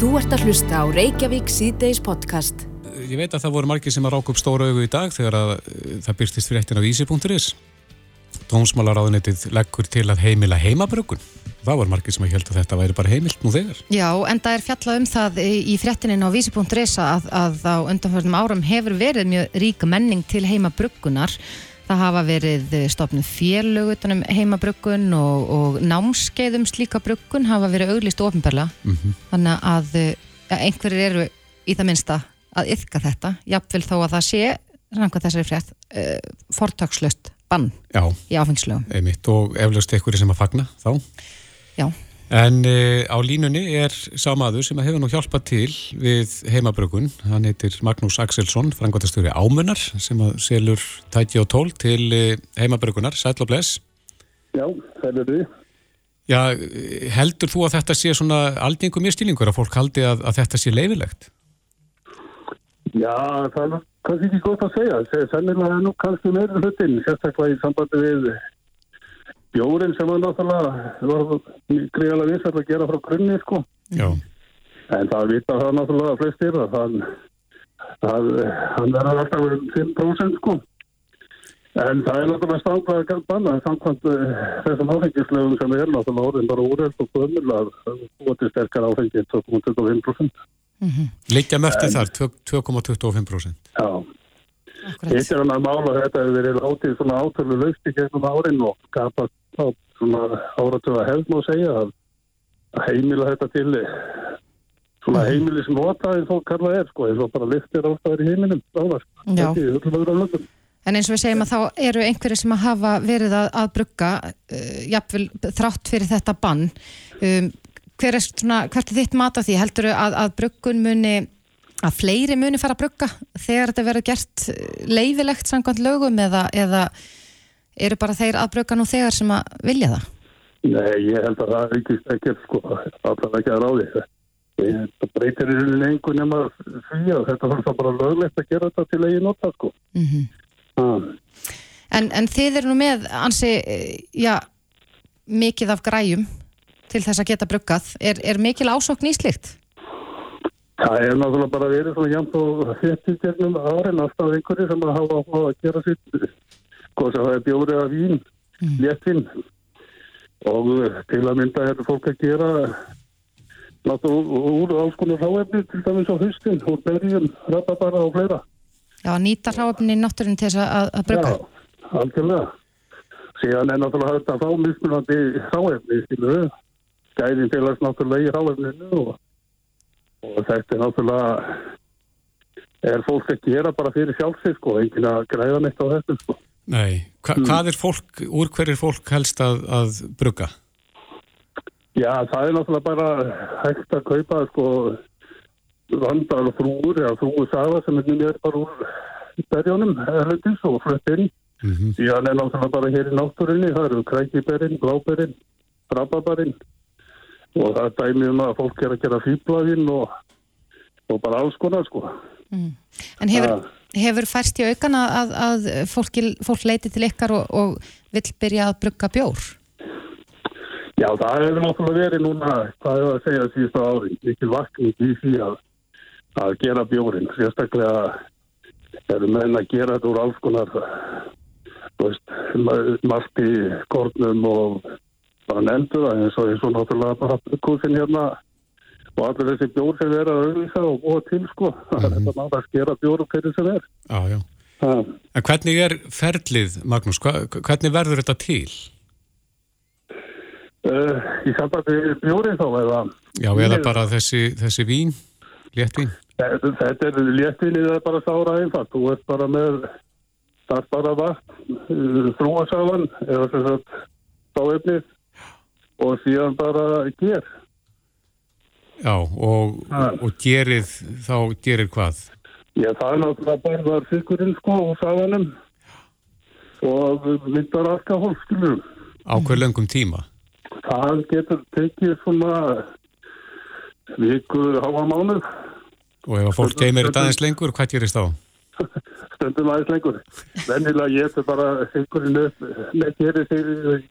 Þú ert að hlusta á Reykjavík síðdeis podcast. Ég veit að það voru margir sem að ráka upp stóra augu í dag þegar að eh, það byrstist fyrir eftir á vísi.is. Tónsmálaráðunetið leggur til að heimila heimabrökun. Það voru margir sem að held að þetta væri bara heimilt nú þegar. Já, en það er fjallað um það í fréttinin á vísi.is að, að á undanförnum árum hefur verið mjög rík menning til heimabrökunar. Það hafa verið stofnum félög utanum heimabrökkun og, og námskeiðum slíka brökkun hafa verið auglist ofinbarlega. Mm -hmm. Þannig að ja, einhverjir eru í það minsta að yfka þetta. Jafnvel þó að það sé, rannkvæmt þessari frétt, uh, fortakslust bann Já, í áfengslögum. einmitt og eflaust einhverju sem að fagna þá. Já. En uh, á línunni er sá maður sem hefur nú hjálpað til við heimabrökun. Hann heitir Magnús Axelsson, frangværtastöri Ámunar sem selur tæki og tól til uh, heimabrökunar. Og bless. Já, er því. Já, heldur þú að þetta sé svona aldingum í stílingur að fólk haldi að, að þetta sé leifilegt? Já, það er kannski ekki gott að segja. Sennilega er nú kannski meira hlutin, sérstaklega í sambandi við bjórin sem var náttúrulega var greiðalega vissar að gera frá grunni, sko. Já. En það vita það náttúrulega flestir að það, það, hann verður alltaf 5% sko. En það er náttúrulega stanglega banna, samkvæmt þessum áfengislöfum sem er náttúrulega orðin bara úreld og gömul að búa til sterkar áfengið 2,25%. Mm -hmm. Liggja mörtið þar, 2,25%. Já. Þetta er hann að mála þetta hefur verið látið svona átölu löfti gegnum árin og skapast svona áratöða hefð má segja að heimila þetta til svona heimili sem notaði þó karla er sko, eins og bara liftir ástæður í heiminum áðast. Já. En eins og við segjum að þá eru einhverju sem að hafa verið að, að brugga uh, jafnvel þrátt fyrir þetta bann um, hver er svona, hvert er þitt mat á því? Heldur þau að, að bruggun muni að fleiri muni fara að brugga þegar þetta verður gert leifilegt samkvæmt lögum eða, eða eru bara þeir að brugga nú þegar sem að vilja það? Nei, ég held að það aukist ekkert sko, allavega ekki að ráði það breytir í einhvern nema því að þetta var það bara löglegt að gera þetta til ég nota sko mm -hmm. en, en þið eru nú með ansi, já mikið af græjum til þess að geta bruggað. Er, er mikil ásokn í slikt? Það er náttúrulega bara verið svona jæmt og þetta í gegnum árin alltaf einhverju sem að hafa á að gera sitt hvað sem það er bjórið af vín mm. léttin og til að mynda er fólk að gera náttúrulega úr alls konar ráefni til dæmis á höstin úr berjum, rababara og fleira. Já, nýta ráefni í náttúrun til þess að, að brugga. Já, algjörlega. Síðan er náttúrulega þetta þá mismunandi ráefni, skiluðu gæðin félags náttúrulega í ráefninu og, og þetta er náttúrulega er fólk að gera bara fyrir sjálfsig sko, enginn að græða neitt á þetta sko. Nei, Hva, mm. hvað er fólk, úr hver er fólk helst að, að brugga? Já, það er náttúrulega bara hægt að kaupa sko vandar og frúur eða frúur saga sem er mjög bara úr berjónum erlendis og fluttinn mm -hmm. síðan er náttúrulega bara hér í náttúrinni það eru krækiberinn, bláberinn, rababarinn og það er dæmið um að fólk er að gera fýblaðinn og, og bara alls konar sko. Mm. En hefur, hefur færst í aukan að, að fólk, fólk leiti til ykkar og, og vill byrja að brugga bjór? Já, það hefur náttúrulega verið núna, hvað hefur að segja síðustu ári, mikil vakning í því að, að gera bjórin. Sérstaklega erum menn að gera þetta úr alls konar, þú veist, margt í kornum og bara nefndu það eins og eins og náttúrulega bara kúsin hérna og allir þessi bjór sem er að auðvisa og búa til sko mm -hmm. þetta náttúrulega að skera bjór og hverju sem er Já, já. En hvernig er ferlið, Magnús? Hva, hvernig verður þetta til? Uh, í sambandi bjórin þá eða Já, eða bara þessi, þessi vín léttvín? Þetta, þetta er léttvín eða bara sára einfalt þú ert bara með það er bara vatn þrúasáðan eða þess að þá efnið og síðan bara ger. Já, og, og gerið, þá gerir hvað? Já, það er náttúrulega barðar fyrkurinn sko og sáðanum og myndar alkohól, skiljum. Á hver lengum tíma? Það getur tekið svona viku, háa mánuð. Og ef að fólk geymir þetta aðeins lengur, hvað gerist þá? Stundum aðeins lengur. Vennilega ég getur bara fyrkurinn upp, ég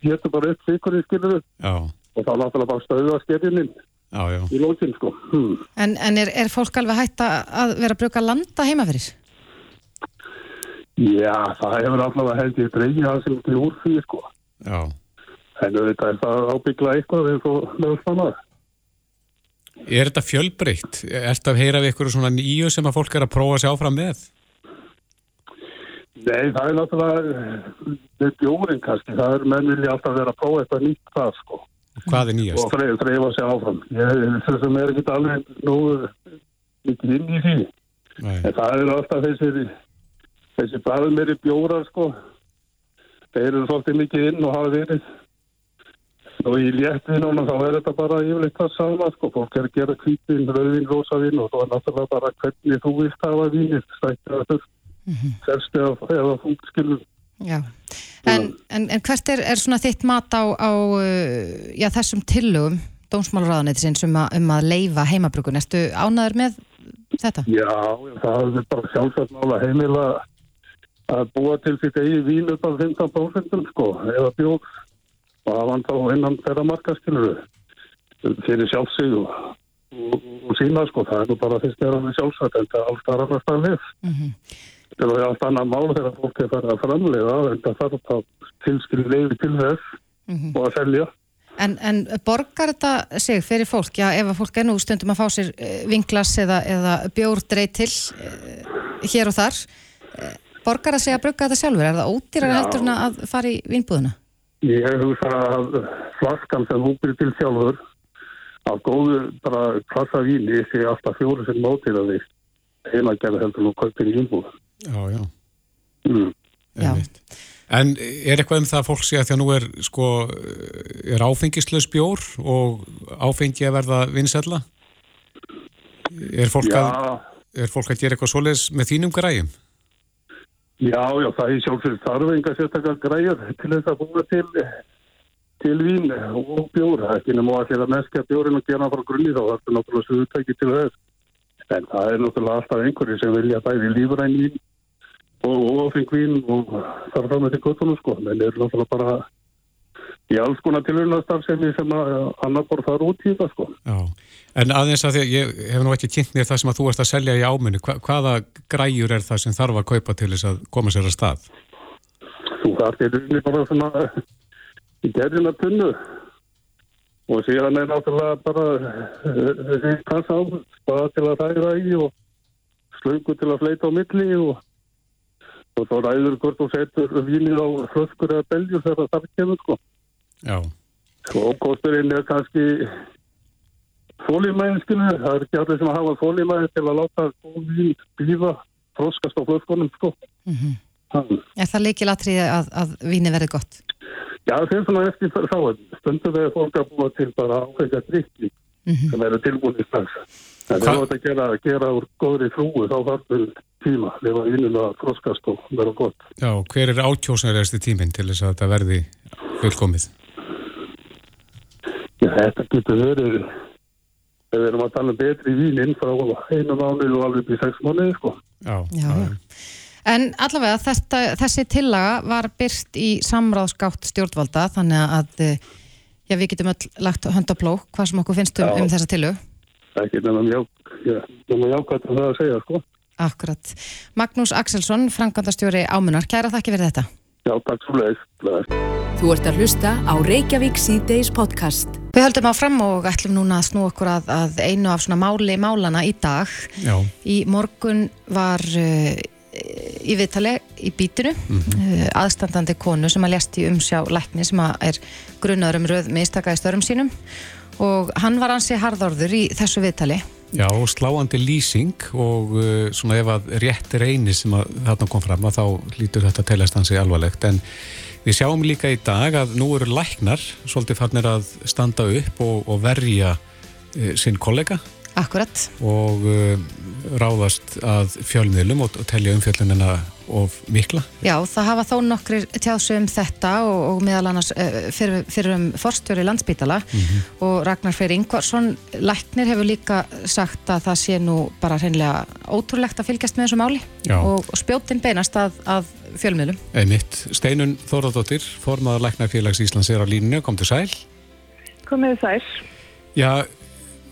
getur bara upp fyrkurinn, skiljum. Já. Og þá náttúrulega bara stöðu að skerjunin. Já, já. í lókin sko. Hmm. En, en er, er fólk alveg hægt að- að vera að bruka landa heima fyrir? Já, það hefur alltaf að held ég dreigja það sem til úr því sko. Já. En auðvitað er það ábyggla eitthvað eins og meðal spannað. Er þetta fjölbreytt? Er þetta að heyra við ykkur svona nýju sem að fólk er að prófa að sjá fram með? Nei, það er náttúrulega með bjórin kannski. Það er menn vilja alltaf vera að prófa eitthvað nýtt það sko. Hvað er Og nýjast? þreif, þreifa sig áfram. Ég þess að er ekki alveg nú mikið inn í því. Nei. En það eru alltaf þessi, þessi bræðum meiri bjórar sko. Þeir eru svolítið mikið inn og hafa verið. Og í léttinuna þá er þetta bara yfirleitt það sama sko. Fólk er að gera kvítin, rauðin, rósavin og svo er náttúrulega bara hvernig þú vilt hafa vínir. Stætti að þurft, selsti eða fúnt skilur. Já. En, en, en hvert er, er svona þitt mat á, á uh, já, þessum tillögum dómsmálaráðanættisins um, að- um að leifa heimabrukun? Ertu ánaður með þetta? Já, það er bara sjálfsagt mála heimila að búa til sitt eigi vín upp að 15% sko, eða bjóð og hafa hann þá innan þeirra markaskiluru fyrir sjálfsig og, og, og sína sko, það er nú bara fyrst er hann sjálfsagt en það er alls þar annars það lif. Mm Það er allt annað mál þegar fólk er farið að framleiða en það þarf að tilskilja leiði til þess -hmm. og að selja. En, en borgar þetta sig fyrir fólk? Já, ef að fólk er nú stundum að fá sér eh, vinglas eða, eða bjórdreit til eh, hér og þar eh, borgar það sig að brugga þetta sjálfur? Er það ódýrar heldur en að fara í vínbúðuna? Ég hugsa að flaskan sem hún byrði til sjálfur af góðu bara klassa víni sé alltaf fjóru sem mótir að því heima gerði heldur nú kaupir í innbúð. Já, já. Mm. Já. En er eitthvað um það að fólk sé að því að nú er sko, er áfengislaus bjór og áfengi að verða vinsælla? Er fólk, að, er fólk að gera eitthvað svoleiðis með þínum græjum? já, já, það er sjálfsögur þarf enga sérstakar græður til þess að búa til, til vín og bjór. Það er ekki nema að meskja bjórin og gera hann frá grunni þá, það er náttúrulega suðutæki til þess. En það er náttúrulega alltaf einhverju sem vilja bæði lífræn vín og ofing vín og þarf fram með til gottunum sko. Men er náttúrulega bara í alls konar tilhörnastarfsemi sem að annar bara fara út í það sko. Já. En aðeins að því að ég hef nú ekki kynnt mér það sem að þú ert að selja í ámunni. Hva, hvaða græjur er það sem þarf að kaupa til þess að koma sér að stað? Þú þarf til rauninni bara svona í gerðina tunnu og síðan er náttúrulega bara þessi kassa á spaða til að þæra í og slöngu til að fleita á milli og, og þá ræður hvort þú setur vínið á flöskur eða beljur þegar það kemur sko. Já. Og kosturinn er kannski fólímæðin skilur, það er ekki allir sem hafa fólímæðin til að láta vín býða froskast á flöskunum sko. Mm Þannig. Er það leikilatriði að, að víni verði gott? Já, það er svona eftir þá stundum þegar fólk að búa til bara ákveðja drikki Mm sem eru tilbúin í strax. En Hva- þegar þetta gera, gera úr góðri frúi þá þarf tíma, lefa vinnuna að froskast og vera gott. Já, hver er átjósnæriðasti tíminn til þess að þetta verði fullkomið? Já, þetta getur verið, við erum að tala um betri vínin frá einu mánuð og alveg upp í sex mánuði, sko. Já, Já, já. En allavega þetta, þessi tillaga var byrt í samráðsgátt stjórnvalda þannig að eh, já, við getum öll lagt hönd á plók hvað sem okkur finnst um, um þessa tillögu. Það er ekki nema jákvæmt um það að segja, sko. Akkurat. Magnús Axelsson, frangvandastjóri Ámunar, kæra þakki fyrir þetta. Já, takk svo leiðist. Þú ert að hlusta á Reykjavík C-Days podcast. Við höldum áfram og ætlum núna að snú okkur að, að einu af svona máli málana í dag. já, Í morgun var uh, í viðtali í bítinu uh, aðstandandi konu sem að lést í umsjá lækni sem að er grunnaður um röð mistaka í störum sínum. Og hann var ansi harðorður í þessu viðtali. já, sláandi lýsing og uh, svona ef að rétt reyni sem að þarna kom fram að þá lítur þetta telast hansi alvarlegt. En við sjáum líka í dag að nú eru læknar svolítið farnir að standa upp og, og verja uh, sinn kollega Akkurat. og uh, ráðast að fjölmiðlum og, og telja umfjöllunina of mikla. Já, það hafa þó nokkrir tjáðsum um þetta og, og meðal annars uh, fyrir, fyrir um forstjóri landsbítala og Ragnar Freyr Ingvarsson læknir hefur líka sagt að það sé nú bara hreinlega ótrúlegt að fylgjast með þessu máli Já. og, og spjótin beinast að, að fjölmiðlum. Einmitt, Steinun Þóradóttir, formaður Læknarfélags Íslands er á líninu, kom til sæl. Komið sæl. Já,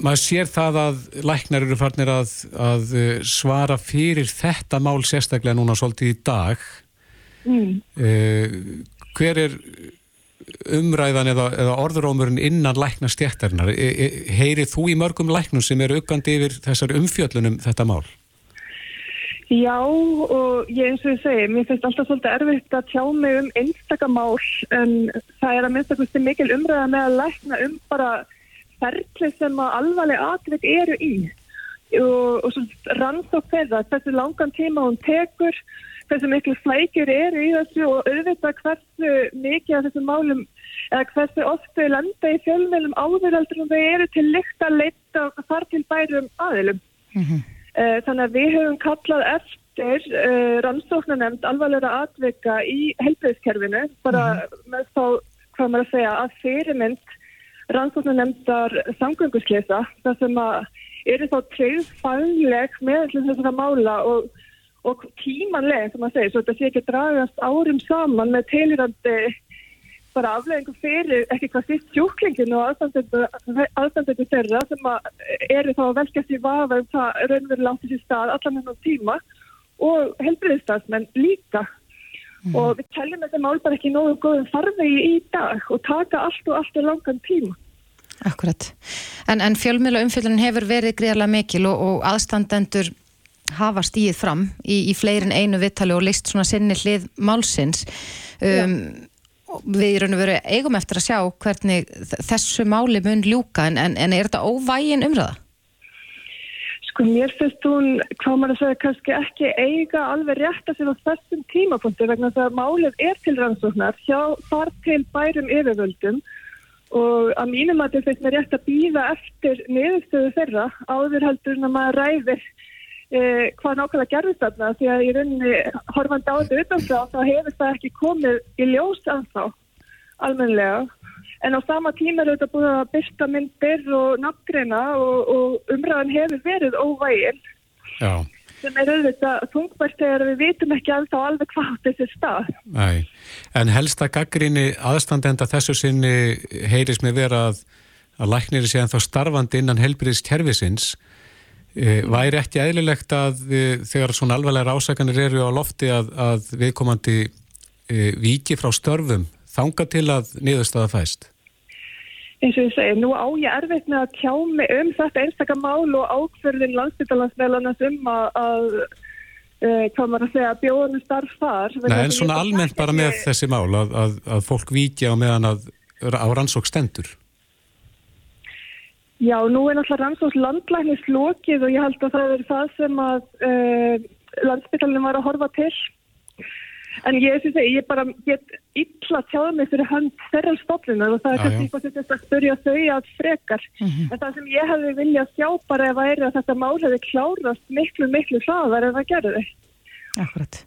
maður sér það að læknar eru farnir að, að uh, svara fyrir þetta mál sérstaklega núna svolítið í dag. Mm. Uh, hver er umræðan eða, eða orðurómurinn innan lækna stjættarinnar? E, e, heyrið þú í mörgum læknum sem eru aukandi yfir þessar umfjöllunum þetta mál? Já og ég eins og ég segi, mér finnst alltaf svolítið erfitt að tjá mig um einstakamál en það er að minnst að hversu mikil umræða með að lækna um bara ferli sem að alvarleg atveit eru í og, og svo rannsók þeirra þessu langan tíma hún tekur hversu mikil flækjur eru í þessu og auðvitað hversu mikið af þessum málum eða hversu oftu landa í fjölmjölum áðuraldur og þau eru til lykt að leita þar til bærum aðilum. Mm -hmm. Eh, þannig að við höfum kallað eftir uh, rannsóknanemnd alvarlega atvika í helbriðskerfinu bara mm -hmm. með þá, hvað maður að segja, að fyrirmynd rannsóknanemndar samgöngusleisa þar sem að eru þá treyð fagleg með þessara mála og, og tímanlega, sem maður segir, svo þetta sé ekki dragast árum saman með teilirandi bara afleggingu fyrir ekki hvað sýtt sjúklinginu og aðstandendu þeirra sem eru þá að velkast í vafa um það raunverulega átti sér stað allan ennum tíma og helbriðstafsmenn líka mm. og við teljum þetta mál bara ekki nógu góðum farvegi í dag og taka allt og allt er langan tíma. Akkurat. En, en fjölmjöla umfylgjunin hefur verið greiðarlega mikil og, og aðstandendur hafa stíð fram í, í fleirin einu vittali og leist svona sinni hlið málsins. Um, við í raun og veru eigum eftir að sjá hvernig þessu máli mun ljúka en, en er þetta óvægin umræða? Sko mér finnst hún, hvað maður að segja, kannski ekki eiga alveg rétt að á þessum tímapunkti vegna þess að málið er til rannsóknar hjá þar til bærum yfirvöldum. Og að mínum að þetta finnst mér rétt að býða eftir niðurstöðu þeirra áður heldur en að maður ræðir eh, hvað nákvæmlega gerðist þarna. Því að í rauninni horfandi á þetta utanfrá þá hefur það ekki komið í ljós anþá almenlega en á sama tíma er þetta búin að byrsta myndir og nafngreina og, og umræðan hefur verið óvægir Já. sem er auðvitað þungvært þegar við vitum ekki alltaf alveg hvað þessi stað Nei. En helsta gaggrinni aðstandenda þessu sinni heyrðis með vera að, að læknir sé ennþá starfandi innan helbriðs kervisins Eh, væri ekki eðlilegt að eh, þegar svona alvarlega ásakanir eru á lofti að, að viðkomandi e, viki frá störfum þanga til að niðurstaða fæst? Eins og ég segi, nú á ég erfitt með að tjá mig um þetta einstakar mál og ákverðin landsbytalansmelanast um að, að e, hvað maður að segja, bjóðunum starf þar. Nei, en svona almennt bara með ekki... þessi mál að, að fólk viki á meðan að á rannsók stendur. Já, nú er náttúrulega rannsóks landlæknis lokið og ég held að það er það sem að uh, landsbyttalinn var að horfa til. En ég syns að ég bara get illa tjáða mig fyrir hand þeirra stoflunar og það er kannski eitthvað sem þetta að spyrja þau að frekar. Mm -hmm. En það sem ég hefði viljað sjá bara ef að er að þetta mál hefði klárast miklu, miklu hraðar en það gerði. Akkurat.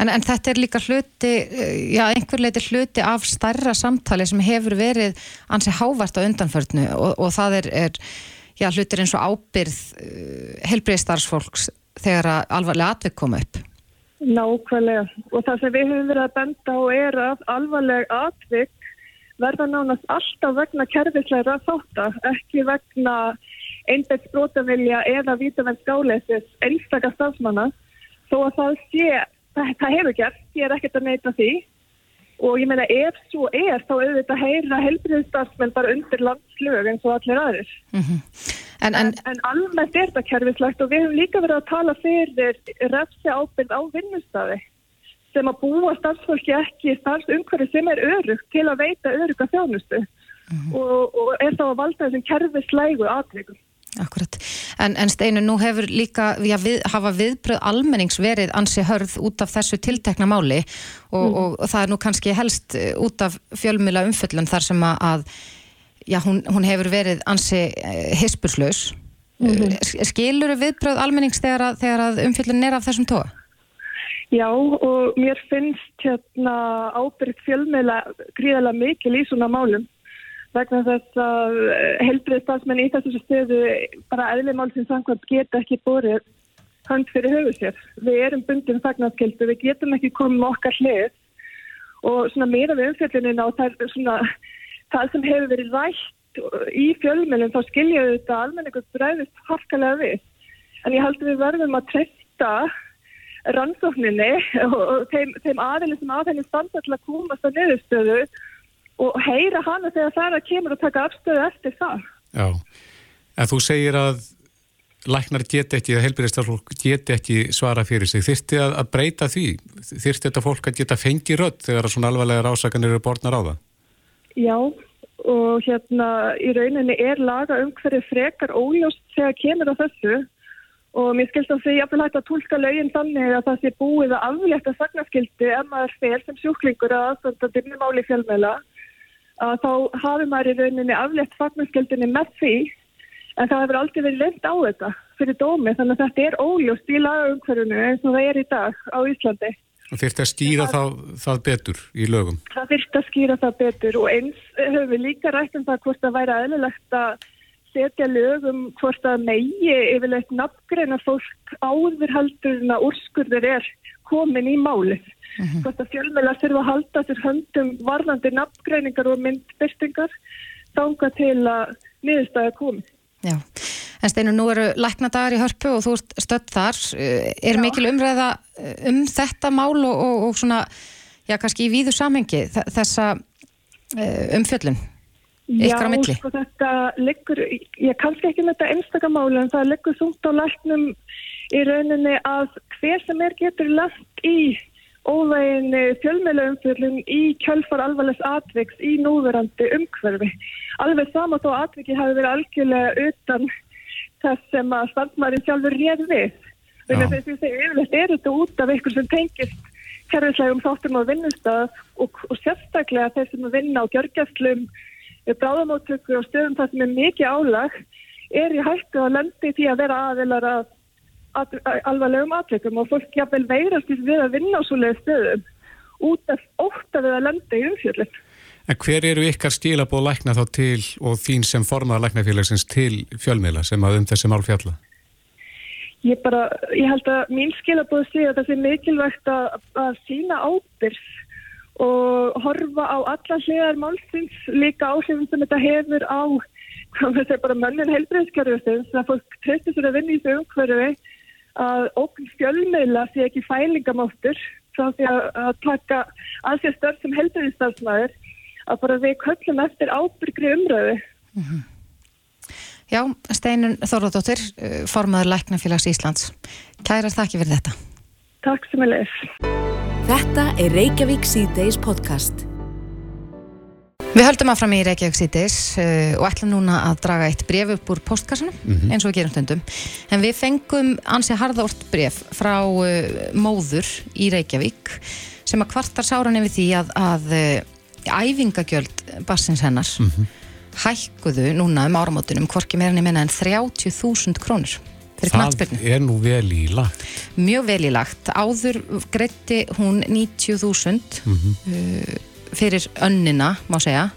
En, en þetta er líka hluti, eh, já einhver leiti hluti af starra samtali sem hefur verið ansi hávart á undanförnu og, og það er, er já, hlutir eins og ábyrð uh, helbriðstarfsfólks þegar alvarlega atvik koma upp. Nákvæmlega. Og það sem við höfum verið að benda á er að alvarlega atvik verða nánast alltaf vegna kerfisleira þáttar, ekki vegna einbætt brotavilja eða vítavenn skáleisis einstakar stafsmanna þó að það sé það, það hefur gert, ég er ekkert að neyta því og ég meina ef svo er þá auðvitað heyra helbriðstarfsmenn bara undir landslög eins og allir aðeins mm -hmm. en, en, en almennt er þetta kerfislegt og við hefum líka verið að tala fyrir refsi ábyrð á vinnustadi sem að búa starfsfólki ekki starfsumhverfi sem er örugt til að veita öruga þjónustu mm -hmm. og, og er þá að valda þessum kerfislægu aðveikum Akkurat, en, en Steinu, nú hefur líka já, við, hafa viðbröð almennings verið ansi hörð út af þessu tiltekna máli og, mm. og, og það er nú kannski helst eh, út af fjölmjöla umföllun þar sem að já, hún, hún hefur verið ansi eh, hispurslaus. Mm -hmm. Skilur viðbröð almennings þegar að, þegar að umföllun er af þessum tóa? Já, og mér finnst hérna ábyrgt fjölmjöla gríðarlega mikil í svona málum vegna þess að eh, heilbriðstafsmenn í þessu stöðu bara eðlumál sem samkvæmt geta ekki borið hand fyrir höfu sér. Við erum bundin fagnarskildu, við getum ekki komið okkar hlið og svona meira við umfjöldunina og það er svona það sem hefur verið rætt í fjölmjölum þá skiljaðu þetta almenningur bregðist harkalega við. En ég held að við verðum að treysta rannsókninni og þeim, þeim aðeins sem aðeins standa til að komast á niðurstöðu og heyra hana þegar það er að kemur og taka afstöðu eftir það. Já, en þú segir að læknar get ekki, að helbyrðistarfólk get ekki svara fyrir sig. Þyrti að, að breyta því? Þyrti þetta fólk að geta fengi rödd þegar svona alvarlega rásakanir eru borðnar á það? Já, og hérna í rauninni er laga um hverju frekar óljóst þegar kemur á þessu og mér skilst að því að það hægt að tólka lögin þannig að það sé búið að aflétta sagnaskildi ef maður fer sem sjúklingur að aðstönda með máli fjölmjöla að þá hafi maður í rauninni aflétt sagnaskildinni með því en það hefur aldrei verið lengt á þetta fyrir dómi þannig að þetta er óljóst í lagaumhverjunu eins og það er í dag á Íslandi. Og þurft að skýra það, það betur í lögum? Það þurft að skýra það betur og eins höfum við líka rætt um það hvort það væri aðlilegt að setja lögum hvort að megi yfirleitt nafngreina fólk áður heldur en að úrskurður er komin í málið. Mhm. -huh. Hvort að fjölmjöla þurfa að halda sér höndum varðandi nafngreiningar og myndbyrtingar þánga til að niðurstæða komið. Já, en Steinu, nú eru læknadagar í hörpu og þú ert stödd þar. Er já. mikil umræða um þetta mál og, og, og svona, já, kannski í víðu samhengi þessa umfjöllun? Já, sko þetta liggur, ég kannski ekki með þetta einstakamáli en það liggur þungt á læknum í rauninni að hver sem er getur lagt í óvegin fjölmjölaumfjöldum í kjölfar alvarlegs atviks í núverandi umhverfi. Alveg sama þó atviki hafi verið algjörlega utan þess sem að standmærin sjálfur réð við. Að þess að yfirleitt er þetta út af ykkur sem tengist kerfislegum þáttum á vinnustaf og, og sérstaklega þeir sem að vinna á gjörgjastlum bráðamáttöku og stöðum það sem er mikið álag er í hættu að lendi því að vera aðilar að, að, að alvarlegum aðtökum og fólk jafnvel veirast við að vinna á svoleiði stöðum út af ótt að við að lendi í umfjöldin. En hver eru ykkar stílabóð lækna þá til og þín sem formaða læknafélagsins til fjölmiðla sem að um þessi mál fjalla? Ég, bara, ég held að mín skilabóð sé að það sé mikilvægt að, að sína ábyrg og horfa á alla hliðar málsins líka áhrifin sem þetta hefur á hvað þetta er bara mönnin heilbreyðskerfustins að fólk treytir sér að vinna í þessu umhverfi að okkur fjölmeila sé ekki fælingamáttur frá því að, að taka að sér störf sem heilbreyðstarfsmæður að bara við köllum eftir ábyrgri umröðu mm -hmm. Já, Steinun Þorðardóttir formadur Læknafélags Íslands Kærar þakki fyrir þetta Takk sem er leið Þetta er Reykjavík C-Days podcast. Við höldum að fram í Reykjavík C-Days uh, og ætlum núna að draga eitt bref upp úr postkassanum, mm -hmm. eins og við gerum stundum. En við fengum ansið harðort bref frá uh, móður í Reykjavík sem að kvartar sáran yfir því að, að uh, æfingagjöld bassins hennar mm -hmm. hækkuðu núna um áramótunum hvorki meira nefnina en 30.000 krónur fyrir knattspyrnu. Það er nú vel í lagt. Mjög vel í lagt. Áður greitti hún 90.000 mm -hmm. Fyrir önnina, má segja,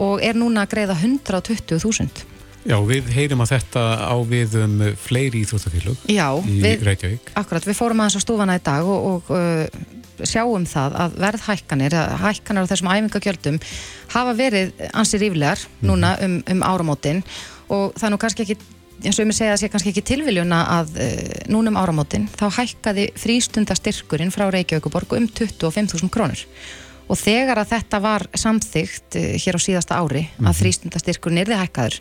og er núna að greiða 120.000. Já, við heyrim að þetta á við um fleiri íþróttafélug í við, Reykjavík. Akkurat, við fórum aðeins á stúfana í dag og, og uh, sjáum það að verðhækkanir, hækkanir á þessum æfingagjöldum hafa verið ansið ríflegar núna mhm. um, um áramótin og það er nú kannski ekki eins og ég með segja að það sé kannski ekki tilviljuna að uh, núnum áramótin þá hækkaði frístundastyrkurinn frá Reykjavíkuborg um 25.000 krónur og þegar að þetta var samþygt uh, hér á síðasta ári mm -hmm. að mhm. frístundastyrkurinn erði hækkaður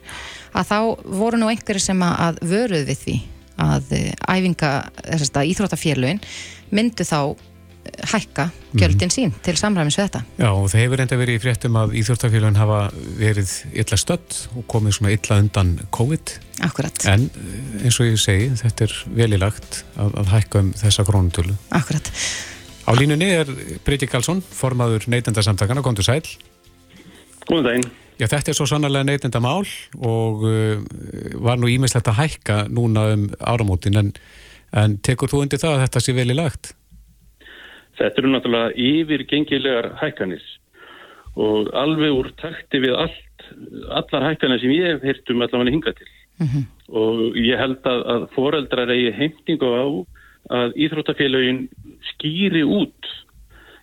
að þá voru nú einhverju sem að vöruð við því að uh, æfinga, þess að íþróttafélugin myndu þá hækka gjöldin sín til samræmis við þetta. Já og það hefur enda verið í fréttum að Íþjórnstafélagin hafa verið illa stödd og komið svona illa undan COVID. Akkurat. En eh, eins og ég segi, þetta er velilagt að, að hækka um þessa krónutölu. Akkurat. Á línunni er Briti Karlsson, formaður neytendasamtakana, kom til sæl. Góðan daginn. Já þetta er svo sannarlega neytendamál og uh, var nú ímislegt að hækka núna um áramótin en, en tekur þú undir það að þetta sé velilagt? Þetta eru náttúrulega yfirgengilegar hækkanir og alveg úr takti við allt, allar hækkanir sem ég hef heyrt um allavega hinga til. Mm -hmm. Og ég held að, að foreldrar eigi heimtingu á að Íþróttafélagin skýri út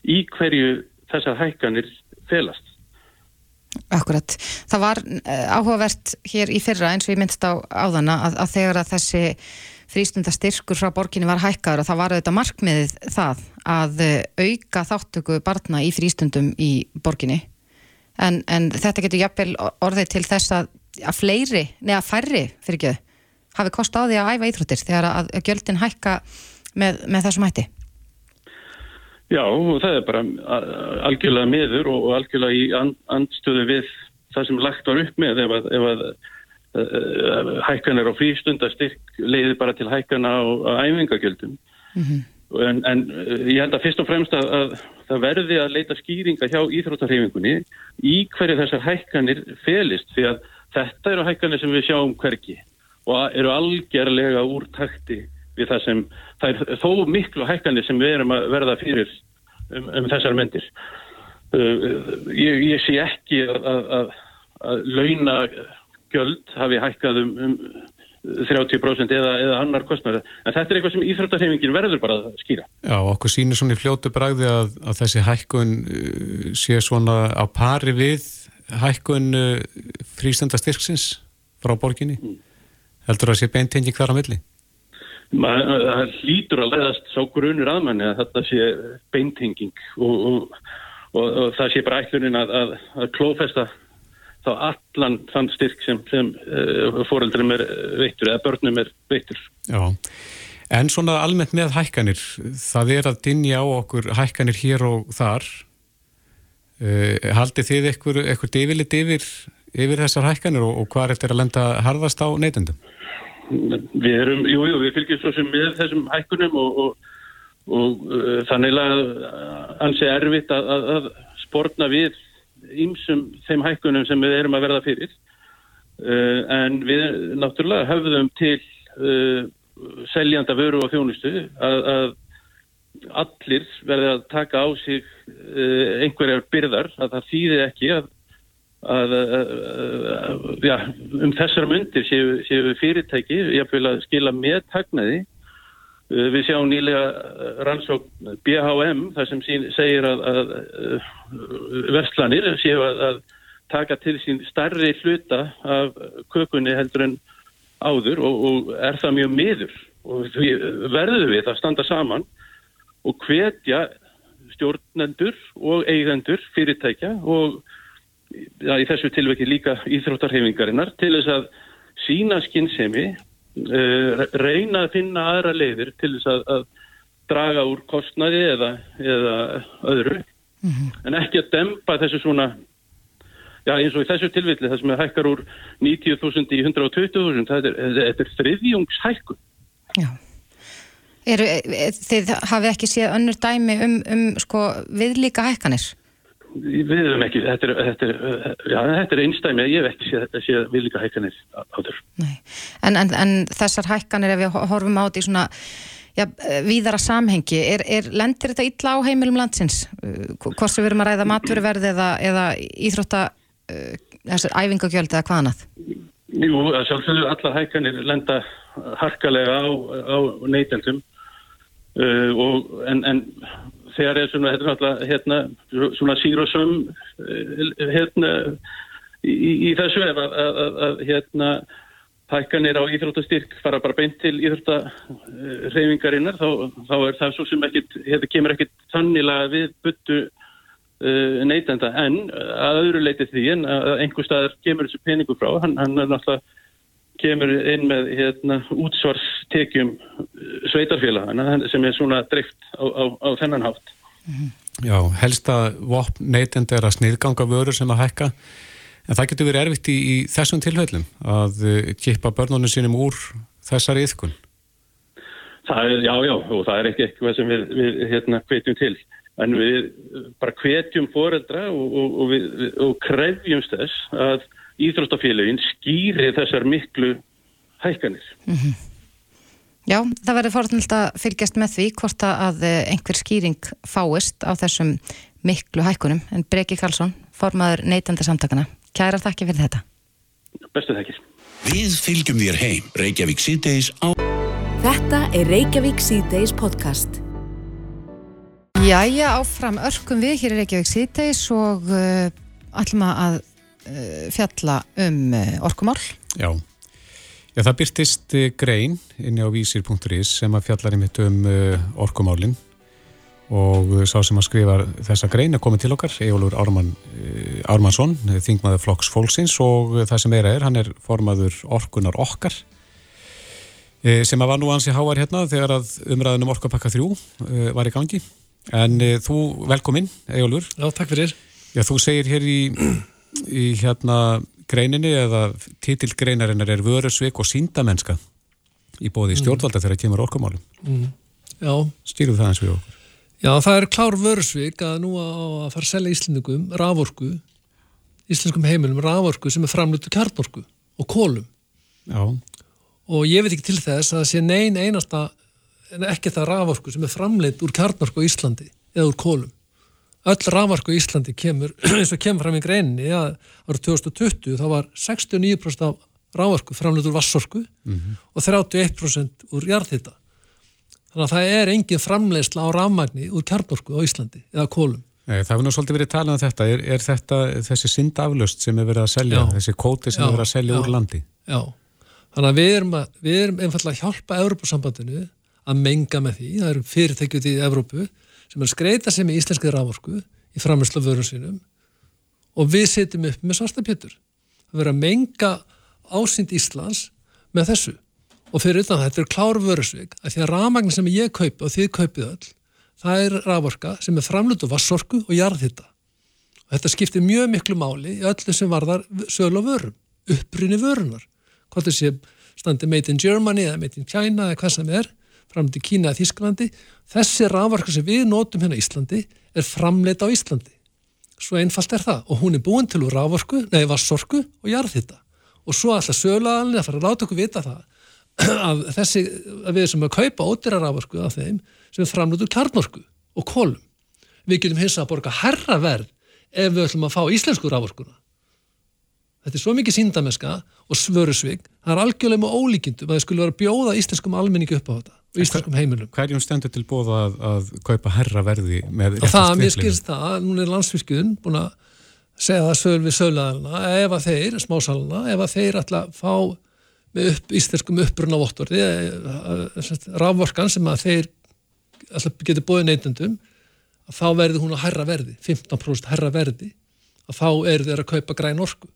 í hverju þessar hækkanir felast. Akkurat. Það var uh, áhugavert hér í fyrra eins og ég myndst á áðana að, að þegar að þessi frístundastyrkur frá borginni var hækkaður og það var auðvitað markmiðið það að uh, auka þáttöku barna í frístundum í borginni en, en þetta getur jafnvel orðið til þess að, að fleiri, neða færri fyrir ekki, hafi kost á því að æfa íþróttir þegar að, að gjöldin hækka með, með þessum hætti? Já, og það er bara algjörlega miður og algjörlega í andstöðu við það sem lagt var upp með. Ef að, ef að uh, hækkanar á frístundastyrk leiði bara til hækkana á, á æfingagjöldum. Mm -hmm. en, en ég held að fyrst og fremst að, að það verði að leita skýringa hjá íþróttarhefingunni í hverju þessar hækkanir felist því að þetta eru hækkanir sem við sjáum hverki og eru algjörlega úr takti við það sem, það er þó miklu hækkanir sem við erum að verða fyrir um, um þessar myndir. Uh, ég, ég sé ekki að, að, að launa göld hafi hækkað um, um 30% eða, eða annar kostnæri. En þetta er eitthvað sem íþróttarhefingin verður bara að skýra. Já, okkur sínir svona í fljótu bræði að, að þessi hækkun uh, sé svona á pari við hækkun uh, frístendastyrksins frá borginni. Mm. Heldur það að sé beintengi hver á milli? Það hlýtur að leiðast sá grunur aðmanni að þetta sé beintenging og, og, og, og það sé bara ætlunin að, að, að klófesta þá allan þann styrk sem, sem uh, foreldrum er veittur eða börnum er veittur. Já, en svona almennt með hækkanir, það er að dinja á okkur hækkanir hér og þar. Uh, haldið þið eitthvað yfirleitt yfir, yfir þessar hækkanir og hvað er þetta að lenda harðast á neytendum? Við erum, jú, jú, við fylgjum svo sem með þessum hækkunum og, og, og uh, þannig að ansi erfitt að, að, að spórna við ímsum þeim hækkunum sem við erum að verða fyrir. Uh, en við náttúrulega höfðum til uh, seljanda vöru og þjónustu að, að allir verði að taka á sig einhverjar byrðar, að það þýði ekki að að, að ja, um þessar myndir séu, séu fyrirtæki jáfnveil að skila með tagnaði uh, við sjáum nýlega rannsók BHM þar sem sín, segir að, að verslanir séu að, að taka til sín starri hluta af kökunni heldur en áður og, og er það mjög miður. Og verður við að standa saman og hvetja stjórnendur og eigendur fyrirtækja og ja, í þessu tilveki líka íþróttarhefingarinnar til þess að sína skinnsemi uh, reyna að finna aðra leiðir til þess að, að draga úr kostnaði eða, eða öðru mm -hmm. en ekki að dempa þessu svona já eins og í þessu tilvilli það sem er hækkar úr 90.000 í 120.000 þetta er, er þriðjungshækkun Já Eru, e, þið hafið ekki séð önnur dæmi um, um sko, viðlíka hækkanir? Við hefum ekki, þetta er, þetta er, já, þetta er einstæmi ég hef ekki séð, við líka hækkanir áður. En, en, en þessar hækkanir, ef við horfum á þetta í svona já, víðara samhengi, er, er, lendir þetta illa á heimilum landsins? Hvort sem við erum að ræða matveruverð eða, eða íþrótta, þessar æfingagjöld eða hvað annað? Jú, sjálfsögðu allar hækkanir lenda harkalega á, á neytendum uh, en, en þegar er svona, þetta er náttúrulega hérna, svona sírosum eh, hérna í, í þessu ef að, að, að, hérna hækkanir á íþróttastyrk fara bara beint til íþróttareyfingarinnar þá, þá er það svo sem ekkit, hérna kemur ekkit sannilega við byttu uh, neytenda. En að öðru leiti því en að einhver staðar kemur þessu peningu frá, hann, hann er náttúrulega kemur inn með hérna, útsvarstekjum sveitarfélagana sem er svona dreift á, á, á þennan hátt. Já, helsta vopn neytend er að sniðganga vörur sem að hækka en það getur verið erfitt í, í þessum tilhöllum að kippa börnunum sínum úr þessari yðkun. Það er, já, já, og það er ekki eitthvað sem við, við hérna hvetjum til en við bara hvetjum foreldra og, og, og, og krefjumst þess að Íþróttafélagin skýri þessar miklu hækkanir. Mm -hmm. Já, það verður forðanilegt að fylgjast með því hvort að eh, einhver skýring fáist á þessum miklu hækkunum. En Breki Karlsson, formaður neytanda samtakana, kæra þakki fyrir þetta. Bestu þakkir. Við fylgjum þér heim, Reykjavík C-Days á... Þetta er Reykjavík C-Days podcast. Jæja, áfram örkum við hér í Reykjavík C-Days og uh, ætlum að uh, fjalla um uh, orkumál. Já. Já, það byrtist eh, grein inni á vísir.is sem að fjallar einmitt um orkumálinn og sá sem að skrifa þessa grein er komið til okkar, Ejólfur Ármann, Ármannsson, þingmaður Flokks Fólksins og það sem meira er, hann er formaður orkunar okkar sem að var nú ansi háar hérna þegar að umræðunum orkapakka 3 uh, var í gangi. En þú velkomin, Ejólfur. Já, takk fyrir. Já, þú segir hér í, í hérna greininni eða titilgreinarinnar er vörusvik og síndamennska í bóði stjórnvalda þegar kemur orkumálum. Mm. Já, Stýrðu það eins við okkur? já, það er klár vörusvik að nú að fara að selja íslendingum raforku, íslenskum heimilum raforku sem er framlutu kjarnorku og kólum. Já, Og ég veit ekki til þess að það sé nein einasta, en ekki það raforku sem er framleitt úr kjarnorku á Íslandi eða úr kólum. Öll raforku á Íslandi kemur, eins og kemur fram í greininni að árið 2020 þá var 69% af raforku framleitt úr vassorku og 31% úr jarðhita. Þannig að það er engin framleiðsla á rafmagni úr kjarnorku á Íslandi eða kólum. Nei, það hefur nú svolítið verið talað um þetta. Er, er þetta þessi syndaflust sem er verið að selja, Já. þessi kóti sem Já, er verið að selja já. úr landi? Já, þannig að við erum, að, við erum einfallega að hjálpa Evrópusambandinu að menga með því, það eru fyrirtækjut í Evrópu sem er að skreita sig með íslenskið rávorku í framherslu vörum sínum og við setjum upp með svarta pétur. Að vera að menga ásýnd Íslands með þessu. Og fyrir utan þetta er klár vörusvik að því að rafmagn sem ég kaupi og þið kaupið öll það er rávorka sem er framlutu vassorku og jarðhitta og þetta skiptir mjög miklu máli í öllu sem varðar á vörum, uppbrunni vörunar hvort þessi standi made in Germany eða made in China eða hvað sem er framleitt í Kína eða Þísklandi þessi rafvarka sem við notum hérna í Íslandi er framleitt á Íslandi. Svo einfalt er það. Og hún er búin til úr rafvarku, nei vassorku og jarðhitta og svo alltaf söluaðalinn að fara að láta okkur vita það að þessi, að við sem að kaupa ódýra rafvarku af þeim sem er framleitt úr kjarnorku og kólum við getum hins að borga herra verð ef við ætlum að fá íslensku rafvarkuna Þetta er svo mikið síndameska og svörusvig, það er algjörlega með ólíkindum að það skulle vera bjóða íslenskum almenningi upp á þetta íslenskum heimilum. Hverjum stendur til bóða að, að kaupa herra verði með Og það, mér réttast skilst það, núna er landsfyrskjun búin að segja það söl við sölaðalina, ef að þeir, smásalina, ef að þeir að fá með upp, íslenskum uppruna vottorði, rafvorkan sem að þeir ætla, getur bóðið neytendum, að þá verði hún að herra verði, 15% herra verði, að þá eru þeir að kaupa græn orku.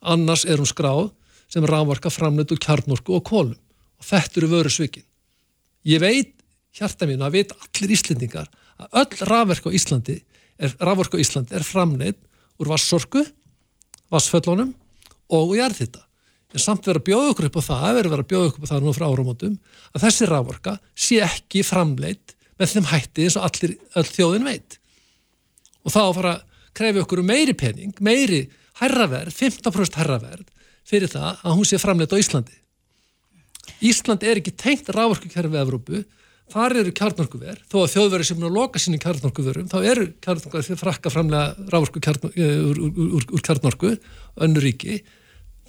Annars er hún skráð sem rafvorka framleitt úr kjarnorku og kólum. Og þetta eru vöru svikin. Ég veit, hjarta mín, að veit allir Íslendingar að öll rafverk á Íslandi er, rafvorku á Íslandi er framleitt úr vassorku, vassföllunum og úr jarðhitta. En samt verður að bjóða okkur upp á það, verður að bjóða okkur upp á það nú frá áramótum, að þessi rafvorka sé ekki framleitt með þeim hætti eins og allir, öll þjóðin veit. Og þá fara að krefja okkur um meiri pening, meiri herraverð, 15% herraverð fyrir það að hún sé framleitt á Íslandi. Ísland er ekki tengt rávorkukerfi Evrópu, þar eru kjarnorkuver, þó að þjóðverið sem er að loka sínu kjarnorkuverum, þá eru kjarnorkuver fyrir frakka framlega rávorku kjarnor, úr, úr, úr, úr kjarnorku, önnur ríki,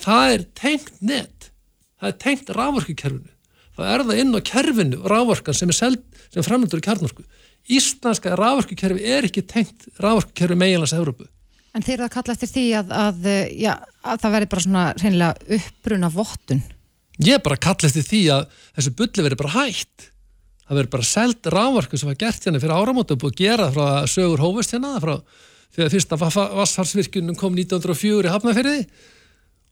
það er tengt net, það er tengt rávorkukerfinu, það er það inn á kerfinu rávorkan sem sem framleitur í kjarnorku. Íslandska rávorkukerfi er ekki tengt rávorkukerfi meginlands Evrópu. En þeir eru að kalla eftir því að, að, uh, já, að það verði bara svona hreinlega uppbruna vottun. Ég bara að kalla eftir því að þessu bulli verið bara hægt. Það verið bara seld rávarku sem var gert hérna fyrir áramóta og búið að gera frá að sögur hófust hérna frá því að fyrsta vassfarsvirkjunum kom 1904 í Hafnafyrði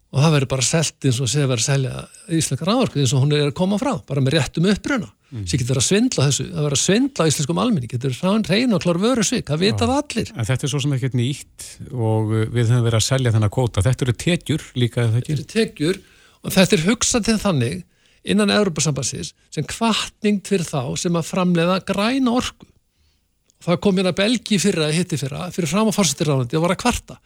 og það verið bara selt eins og sé verið að selja íslenska rávarku eins og hún er að koma frá, bara með réttum uppruna. Mm. Sér getur að svindla þessu, það verið að svindla á íslenskum almenni, getur reyna og klár vöru svik, það vita það allir. En þetta er svo sem ekkert nýtt og við höfum verið að selja þennan kvóta. Þetta eru tekjur líka eða Þetta ekki? eru tekjur og þetta er hugsað til þannig innan Európa-sambansins sem kvartning fyrir þá sem að framleiða græna orku. Og það kom hérna Belgi fyrra, hitti fyrra, fyrir fram á fórsættirránandi og var að kvarta.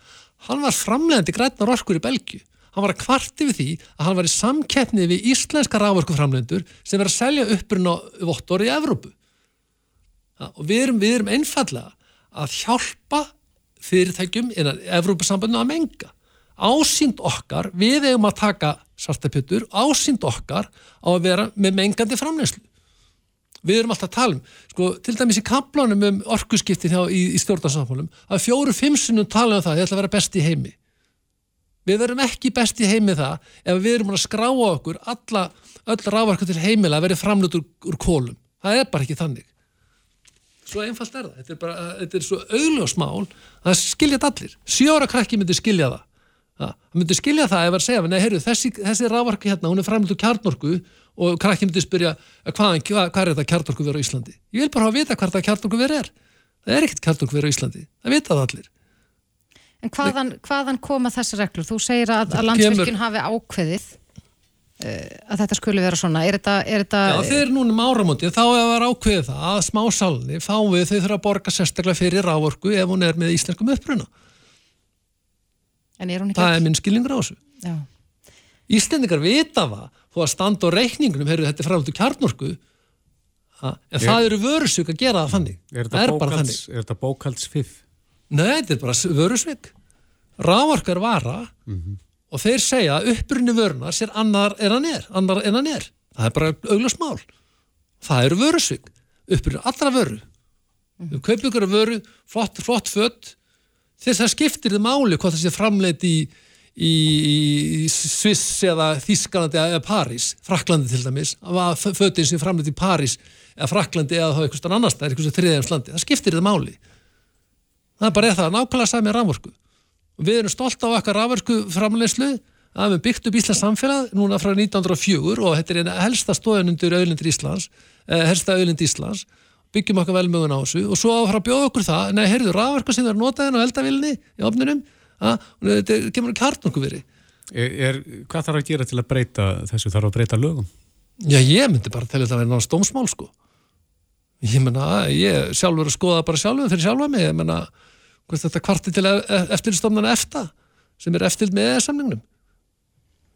Hann var framleiðandi grænar orkur í Belgi. Hann var að kvarti við því að hann var í samkeppni við íslenska rávorkuframleiðendur sem verið að selja uppurinn á vottor í Evrópu. Og við erum, við erum einfallega að hjálpa fyrirtækjum innan Evrópusambandinu að menga. Ásýnd okkar, við eigum að taka svartapjötur, ásýnd okkar á að vera með mengandi framleyslu. Við erum alltaf að tala um, sko, til dæmis í kaplánum um orkuskiptin hjá, í, í stjórnarsamfólum, að fjóru, fimm sinnum tala um það, ég ætla að vera best í heimi. við verum ekki best í heimi það ef við erum að skrá á okkur alla, öll rávarka til heimila að verði framlut úr, kólum það er bara ekki þannig. Svo einfalt er það, þetta er, bara, þetta er svo augljósmál að það skilja þetta allir. Sjóra krakki myndi skilja það það myndi skilja það ef að segja nei, heyrðu, þessi, þessi rávarki hérna, hún er framlut úr kjarnorku og krakki myndi spyrja hvað, hvað, hvað er þetta kjarnorku verið á Íslandi ég vil bara hafa að vita hvað þetta kjarnorku verið er það er ekkert kjarnorku verið á Íslandi það vita það allir En hvaðan, hvaðan koma þessi reglur? Þú segir að, að landsvirkjun hafi ákveðið uh, að þetta skulle vera svona. Er þetta... Er þetta... Já, þeir eru núna um áramóti, þá er að ákveðið það að smásalni fáið þau þurfa að borga sérstaklega fyrir rávorku ef hún er með íslenskum uppruna. En er hún ekki... Það er minn skilningur á þessu. Já. Íslendingar vita það, þó að standa á reikningunum, heyrðu þetta er frámtu kjarnorku, en er, það eru vörusvík að gera það þannig. Er það er bara bókalds, þannig. Er þetta bókaldsfið? Nei, þetta er bara vörusvík. Rávorkar vara Mm -hmm. og þeir segja að upprunni vörunar sér annar en hann er, annar en hann er. Það er bara auglast mál. Það eru vörusvík. Upprunni allra vöru. Við kaupum ykkur vöru, flott, flott fött, þess að skiptir þið máli hvort það sé framleitt í, í, í Sviss eða Þískalandi eða París, Fraklandi til dæmis, að föttin sem framleitt í París eða Fraklandi eða þá eitthvað annars, það er eitthvað þriðjafnslandi, það skiptir þið máli. Það er bara það, nákvæmlega sami rafvorku. Og við erum stolt á okkar rafvorku framleiðslu að við byggt upp Íslands samfélag núna frá 1904 og þetta er eina helsta stóðan undir auðlindir Íslands, eh, helsta auðlind Íslands byggjum okkar velmögun á þessu og svo áfra að bjóða okkur það, nei, heyrðu, rafverku sem það er notaðin á eldavilni í ofninum að þetta kemur kart okkur verið er, er, Hvað þarf að gera til að breyta þessu? Þarf að breyta lögum? Já, ég myndi bara til þetta að vera náttúrulega stómsmál sko. Ég menna, ég sjálfur að skoða bara sjálfur fyrir sjálfa mig, ég menna þetta kvarti til eftirstofnana efta sem er eftir með samningnum.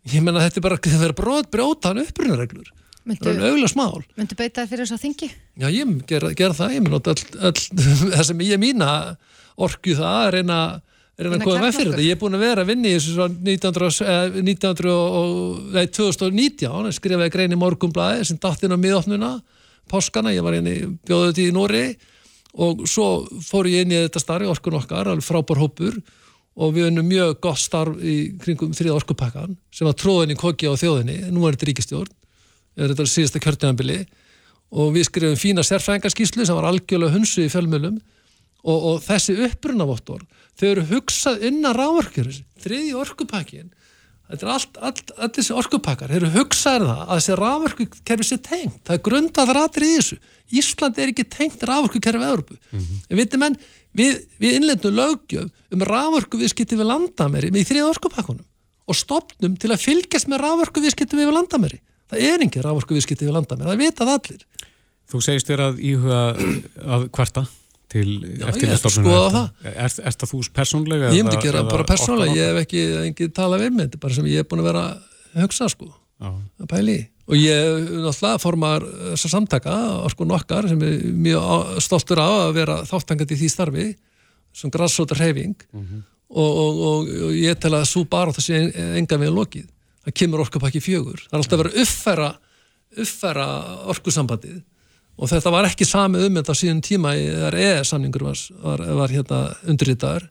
Ég menna þetta er bara að vera brot brjótaðan upprunareglur það er auðvitað smál Myndu beita það fyrir þess að þingi? Já, ég ger, ger það, ég all, það sem ég mína orku það er reyna, reyna að koma með fyrir þetta. Ég er búin að vera að vinni í þessu svo 1900, 1900 og, nei, 2019, skrifaði grein í morgumblæði sem datt inn á miðofnuna, páskana, ég var inn í bjóðuð þetta í Nóri og svo fór ég inn í þetta starfi orkun okkar, alveg frábár hópur. Og við vunum mjög gott starf í kringum þrið orkupakkan sem var tróðin í kokki á þjóðinni, nú er þetta ríkistjórn er þetta síðasta kjörtjánabili og við skrifum fína sérfrængarskíslu sem var algjörlega hunsu í fjölmjölum og, og þessi upprunavottor þau eru hugsað innan rávorkjörus þriði orkupakkin þetta er allt, allt, allt þessi orkupakkar þeir eru hugsaðið það að þessi rávorkukerfi sé tengt, það er grundað rættir í þessu. Ísland er ekki tengt rávorkukerfi Európu, mm -hmm. en veitum menn við, við innlendum lögjöf um rávorku viðskipti við landameri með þriði orkupakkunum og stopnum til að fylgjast með rávorku viðskipti við landameri það er engin rávorku viðskipti við landamæri, það vitað allir. Þú segist þér að íhuga að kvarta til eftirlistofnuna. Er, er það þú persónlega? Ég myndi gera bara persónlega, ég hef ekki, ekki talað við mig, þetta er bara sem ég hef búin að vera að hugsa sko, Já. að pæli. Og ég náttúrulega formar þessar samtaka, orkun okkar, sem er mjög stoltur á að vera þáttangandi í því starfi, sem grassóta hreyfing mm -hmm. og, og, og, og ég tel að svo bara þessi enga við lokið það kemur orkupakki fjögur. Það er alltaf verið að uppfæra, uppfæra orkusambandið og þetta var ekki sami um þetta síðan tíma þegar EE-samningur var, var, var hérna undirritaður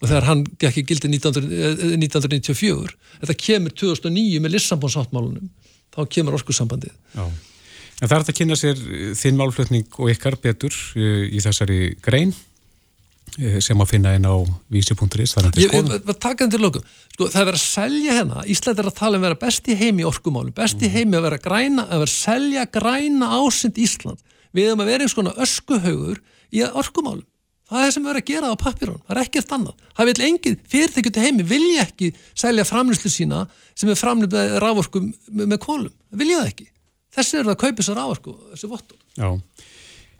og þegar hann gekk í gildi 1900, 1994. Þetta kemur 2009 með Lissabonsáttmálunum. Þá kemur orkusambandið. Já. En það er að kynna sér þinn málflutning og ykkar betur í þessari grein sem að finna einn á vísi.is var takað til lókum sko, það er verið að selja hérna Ísland er að tala um að vera best í heimi í orkumálu best í mm. heimi að vera græna að vera selja græna ásind Ísland. Við erum að vera eins konar öskuhaugur í orkumálu það er það sem við erum að gera á pappirun það er ekkert annað. Það vil engin fyrirtækjum til heimi vilja ekki selja framlýslu sína sem er framlýst með rávorku með kólum það vilja það ekki. Þessi eru að kaupa þessu rávorku þessi vottur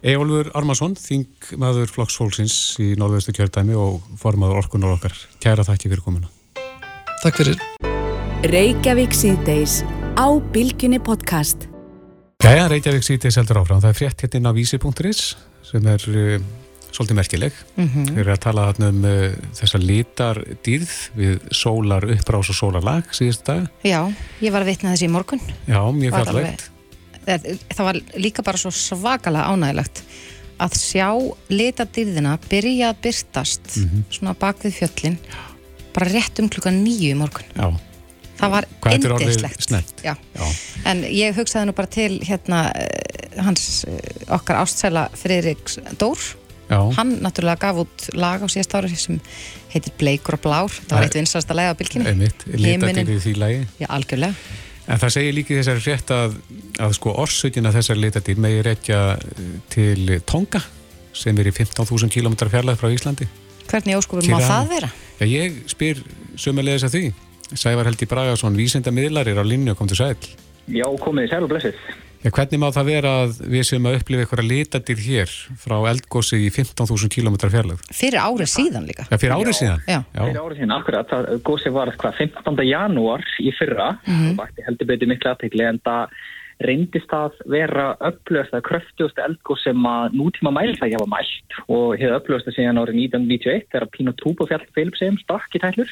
Eolfur Armarsson, þingmaður Flokks Fólksins í Norðveistu kjördæmi og formaður orkunar okkar. Kæra þakki fyrir komuna. Takk fyrir. Reykjavík síðdeis á Bilginni podcast. Jæja, Reykjavík síðdeis heldur áfram. Það er frétt hérna á vísi.is sem er uh, svolítið merkileg. Mm -hmm. Við erum að tala um uh, þessa lítar dýrð við sólar upprás og sólarlag síðust dag. Já, ég var að vitna þessi í morgun. Já, mjög fjarlægt það var líka bara svo svakalega ánægilegt að sjá litadýrðina byrja að byrtast mm -hmm. svona bak við fjöllin bara rétt um klukkan nýju í morgun. Já, það var já, en ég hugsaði nú bara til hérna eh, hans eh, okkar ástsæla Friðriks Dór. Já. hann náttúrulega gaf út lag á síðast ári sem heitir Bleikur og Blár. Það var eitt vinsast að lega á bylginni. einmitt, Himinninn. til því lagi. Já, algjörlega En það segir líka í þessari frétt að, að sko orsökina þessari litadýr megi rekja eh, til Tonga sem er í 15.000 km fjarlæð frá Íslandi. Hvernig óskupur má það vera? Já, ég spyr sömulegis að því. Sævar Helgi Bragason, vísindamiðlarir á linnu, kom til sæl. Já, komið í sæl og blessið. Já, hvernig má það vera að við sem að upplifa eitthvað litadýr hér frá eldgósi í 15.000 km fjarlæð? Fyrir árið síðan líka Já, fyrir árið Já. síðan? Já. Fyrir árið síðan, akkurat, það gósið var hvað, 15. janúar í fyrra Mhm. og vakti heldur betur miklu aðtegli en það reyndist að vera upplöðast að kröftugasta eldgóð sem að nútíma mælfæði hafa mælt og hefði upplöðast síðan árið 1991 þegar Pínu Túb og Fjall Filipsheim stakk í tællur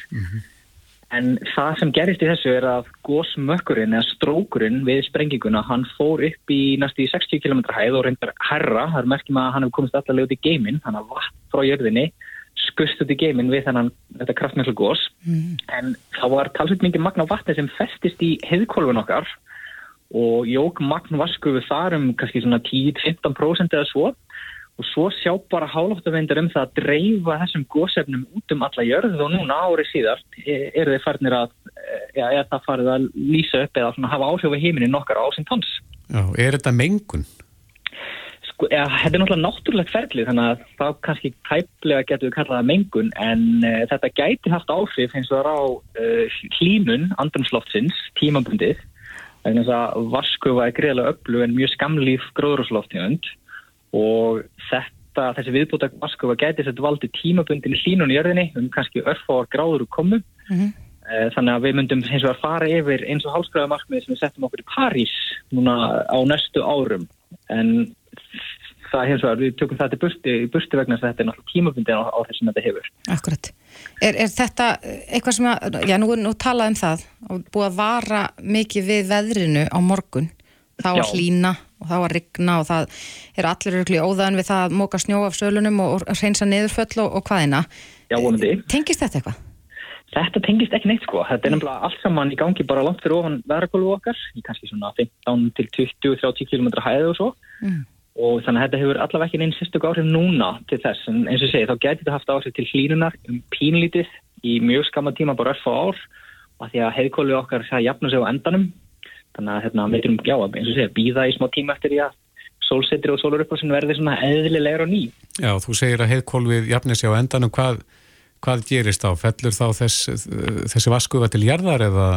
en það sem gerist í þessu er að gósmökkurinn eða strókurinn við sprenginguna hann fór upp í næstu í 60 km hæð og reyndar herra, það er merkjum að hann hefur komist allavega út í geiminn, hann har vatn frá jörðinni skust út í geiminn við þennan þetta kraftmjölu gós en það var talsveit mikið magna vatni sem festist í heiðkólfun okkar og jók magn vaskuðu þar um kannski svona 10-15% eða svo og svo sjá bara hálóttavendur um það að dreifa þessum gósefnum út um alla jörðu og núna árið síðar e- eru þeir farnir að e, já, er það farið að lýsa upp eða svona hafa áhrif á heiminin okkar á sinn tons Já, er þetta mengun? sko, ja, þetta er náttúrulega náttúrulegt ferli þannig að það kannski tæplega getur við kallað það mengun en uh, þetta gæti haft áhrif eins og það er á uh, hlínun andrumsloftsins tímabundið vegna þess að vaskufa er greiðlega öllu en mjög skamlíf gróðrúsloftíðund og þetta, þessi viðbúta vaskufa gæti þetta valdi tímabundin hlínun í jörðinni um kannski örfáar gráður úr komu Mhm. Eh, Þannig að við myndum eins og að fara yfir eins og hálfskræða markmið sem við settum okkur í París núna á næstu árum en það hins vegar, við tökum það til burti, burti vegna þess að þetta er náttúrulega tímabundin á, á þessum þetta hefur. Akkurat. Er, er þetta eitthvað sem að, já nú nú talað um það og búið að vara mikið við veðrinu á morgun, þá að hlína og þá að rigna og það er allir örgli óðaðan við það að móka snjó af sölunum og, og reynsa niðurföll og, og hvaðina. Já, vonandi. Tengist þetta eitthvað? Þetta tengist ekki neitt sko, þetta er nefnilega allt saman í gangi bara langt fyrir ofan verðarkólu okkar, í kannski svona 15 til 20-30 km hæðu og svo Mm. og þannig að þetta hefur allavega ekki neins sérstök áhrif núna til þess, en eins og segi, þá gæti þetta haft áhrif til hlínunar um pínlítið í mjög skamma tíma, bara örf á ár og því að heiðkólu okkar það jafna sig á endanum þannig að hérna, við erum, já, eins og segja, býða í smá tíma eftir því að sólsetri og sólurupphásinn verði svona eðlilegur og ný Já, þú segir að heiðkólfið jafnir sig á endanum, hvað, hvað gerist þá? Fellur þá þess, þessi vaskufa til jarðar eða?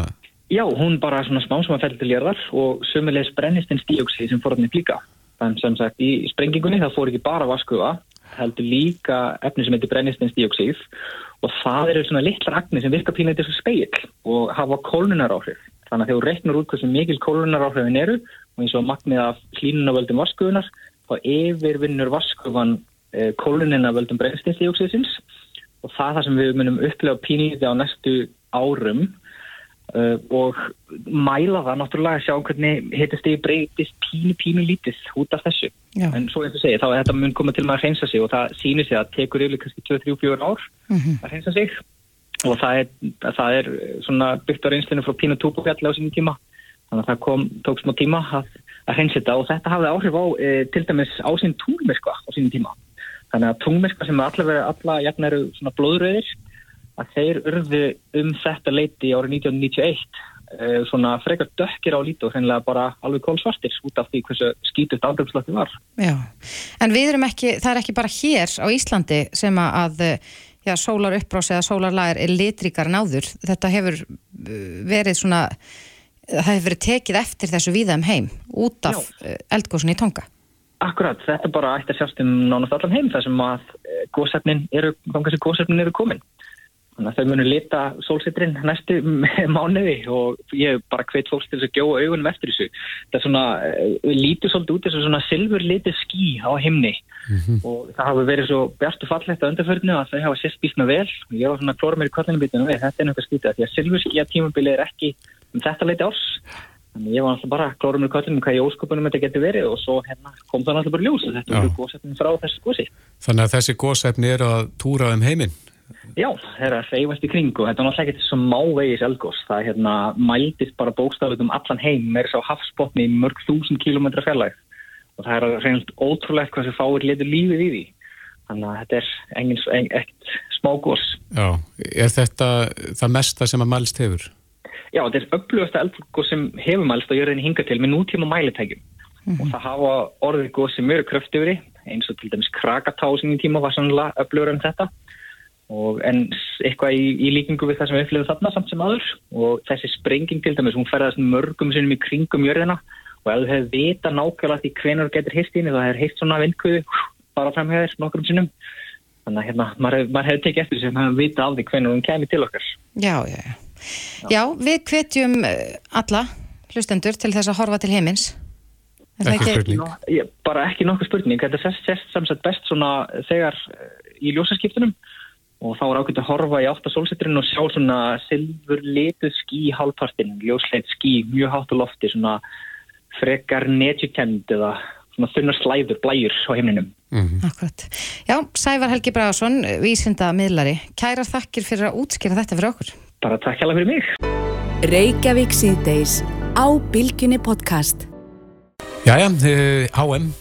Já, hún bara svona smá sem að fell til jarðar og sömulegis brennistins díóksi sem fór hann í líka. Þannig sem sagt í sprengingunni það fór ekki bara vaskuða, heldur líka efni sem heitir brennistins díóksið og það eru svona litlar agnir sem virka pínlega þessu speil og hafa kólunar áhrif. Þannig að þegar þú reiknar út hversu mikil kólunar áhrifin eru og eins og magnið af hlínunavöldum vaskuðunar þá yfirvinnur vaskufan eh, kólunina völdum brennistins díóksiðsins og það er það sem við munum upplega pínlítið á næstu árum uh, og mæla það náttúrulega að sjá hvernig hittastegi breytist pínu pínu lítið út af þessu. Já. En svo eins og segi, þá er þetta mun koma til að hreinsa sig og það sýnir sig að tekur yfirlega kannski 2-3-4 ár Mhm. að hreinsa sig og það er, það er svona byggt á reynslinu frá pínu túbufjalli á sínum tíma. Þannig að það kom, tók smá tíma að, að hreinsa þetta og þetta hafði áhrif á e, til dæmis á sín túnmyrkva á sínum tíma. Þannig að tungmyrkva sem allavega alla jafn eru svona blóðröðir að þeir urðu um þetta leiti árið 1991 uh, svona frekar dökkir á líti og hreinlega bara alveg kólsvartir út af því hversu skítust ándrömslöfti var. Já, en við erum ekki, það er ekki bara hér á Íslandi sem að já, sólar uppbrás eða sólarlagar er litríkar en áður. Þetta hefur uh, verið svona, það hefur verið tekið eftir þessu víða um heim út af uh, eldgósun í Tonga. Akkurat, þetta bara ætti að sjást um nánast allan heim þar sem að uh, gósefnin eru, gósefnin eru komin. Þannig að þau munu lita sólsitrin næstu mánuði og ég hef bara hveit fólks til þess að gjóa augunum eftir þessu. Það er svona, uh, lítur svolítið út þessu svona silfur litið skí á himni og það hafi verið svo bjart og fallegt á undarförnu að þau hafa sérst býstna vel og ég var svona klóra mér í kollinu bitinu við, þetta er náttúrulega skýtað því að silfur skí að tímabili er ekki um þetta leiti árs. Þannig ég var alltaf bara klóra mér í kollinu hvað í óskopunum þetta getur verið og svo hérna kom það alltaf bara ljós og þetta Já. voru góðsettin frá þessu gósi. Þannig að þessi gósefni eru að túra um heiminn Já, það er að reyfast í kring og þetta er náttúrulega ekkert svo mávegis eldgós. Það hérna mældist bara bókstafið um allan heim með þess að hafsbotni í mörg þúsund kílómetra fjarlæg og það er reynilegt ótrúlegt hvað sem fáir litur lífið í því. Þannig að þetta er engin, ekkert smágós. Já, er þetta það mesta sem að mælst hefur? Já, þetta er upplöfasta eldgós sem hefur mælst og ég er reyni hinga til með nútíma mælitækjum Mhm. og það hafa orðið góð sem mjög kröfti yfir eins og til dæmis Krakatá sinni tíma var sannlega upplöfur en þetta og en eitthvað í, í líkingu við það sem við upplifum þarna samt sem aður og þessi sprenging til dæmis, hún ferðast mörgum sinnum í kringum jörðina og ef þú hefur vita nákvæmlega því hvenar getur hist inn þá hefur hist svona vindkvöðu bara framhæðir nokkrum sinnum þannig að hérna, maður, hef- maður hefur tekið eftir maður hefur vita af því hvenar hún kemur til okkar Já, já, já. Já, við hvetjum eh, alla hlustendur til þess að horfa til heimins. Er Ekki spurning. Bara ekki nokkuð spurning, þetta sést, sést samsett best svona þegar eh, í ljósaskiptunum og þá er ákveðt að horfa í átt að sólsetturinn og sjá svona silfur lituð ský í hálfpartinn, ljósleit ský mjög hátt á lofti, svona frekar netjukend eða svona þunnar slæður, blæjur á heimninum. Akkurat. Já, Sævar Helgi Bragason, vísinda miðlari. Kærar þakkir fyrir að útskýra þetta fyrir okkur. Bara takk hjá fyrir mig. Reykjavík síðdeis á Bilginni podcast. Jæja, HM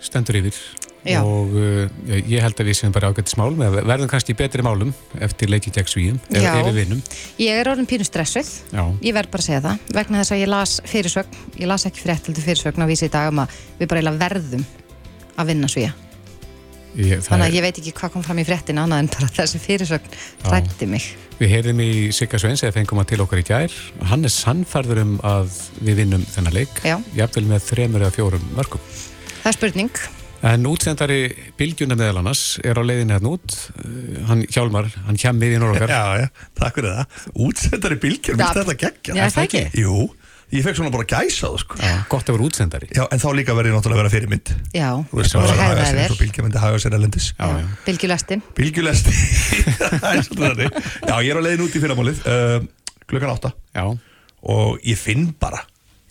stendur yfir Já. og uh, ég held að við séum bara ágættis málum eða verðum kannski í betri málum eftir leikið gegn svíum Já. ef við vinnum. Ég er orðin pínu stressuð. Já. Ég verð bara að segja það. Vegna þess að ég las fyrirsögn, ég las ekki frétt heldur fyrirsögn á vísi í dag um að við bara verðum að vinna svíja. Ég, Þannig að ég veit ekki hvað kom fram í fréttin annað en bara þessi fyrirsögn rætti mig. við heyrðum í Sigga Sveins eða fengum að til okkar í gær. Hann er sannfærður um að við vinnum þennan leik. Það er. En útsendari Bilgjuna meðal annars er á leiðinni hérna út. Uh, Hann Hjálmar, hann kjem við í Norrokar. Já, já, takk fyrir það. Útsendari bylgjur, Já. minnst þetta geggja? Já, er það ekki? Jú, ég fekk svona bara gæsa það, sko. Já, gott að vera útsendari. Já, en þá líka verði ég náttúrulega að vera fyrirmynd. Já, Þú veist, Það maður var að eins og bylgja myndi haga sér elendis. Já, já. bylgjulestin. Bylgjulesti. Það er svona þannig. Já, ég er á leiðin út í fyrramálið, uh, klukkan átta Já, og ég finn bara,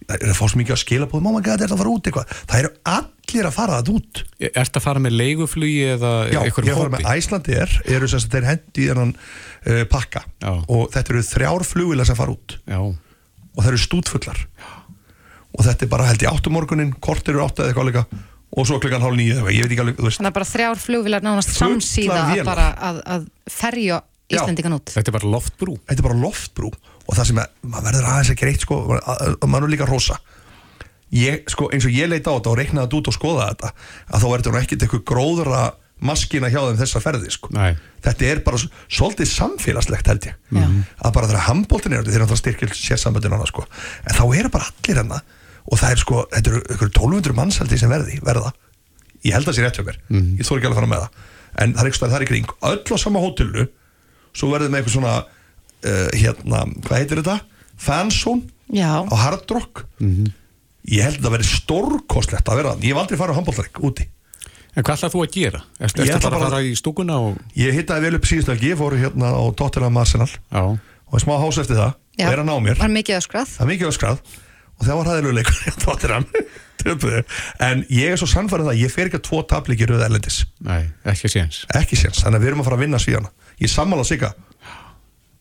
það er að fá svo mikið að skila búið, mamma, gæti þetta að fara út eitthvað. Það eru allir að fara það út. Ertu að fara með leiguflugi eða Já, ég er að fara hópi? með Æslandi er, eru sem sagt þeir hendi í þennan uh, pakka Já. og þetta eru þrjár flugvilar sem fara út Já, og það eru stútfullar og þetta er bara held í áttum morgunin kort eru átta eða eitthvað líka og svo klukkan hálf nýju ég veit ekki alveg, Þannig að bara þrjár flugvilar nánast samsíða að að, að ferja Já. Íslendingan út. þetta er bara loftbrú. þetta er bara loftbrú og það sem að, maður verður aðeins ekki reitt sko, að- að- að maður er líka rosa ég, sko, eins og ég leita á þetta og reiknaði þetta út og skoða þetta að þá verður nú ekkit eitthvað gróðra maskina hjá þeim þessa ferði sko. Nei. þetta er bara svolítið samfélagslegt held ég Já. að bara þegar handbóltin er þeir eru náttúrulega styrkil sérsamböndin hana sko. en þá eru bara allir hennar og það er sko, þetta eru ykkur 1200 manns held ég sem verði, verða ég held að það sé rétt hjá mér, ég þór ekki alveg að fara með það en það er það er í kring, öll á sama hótelnu svo verður með eitthvað svona uh, hérna, hvað heitir þetta? Já, á Hard Rock. Ég held að það verði stórkostlegt að vera ég hef aldrei farið á handbóltarik úti. En hvað ætlað þú að gera? Erstu Ég ertu ætla bara að fara í stúkuna og... ég hittaði vel upp síðust ekki, ég fór hérna á Tottenham Arsenal. Já, og smá hás eftir það. Já. og er að ná mér Var mikið öskrað. það er mikið öskrað og það var hæðilegu leikur hjá Tottenham Töpuðu. en ég er svo sannfærið það ég fer ekki að tvo tablíkir auðvitað erlendis. Nei, ekki séns. ekki séns, þannig að við erum að fara að vinna svíjana ég sammála sig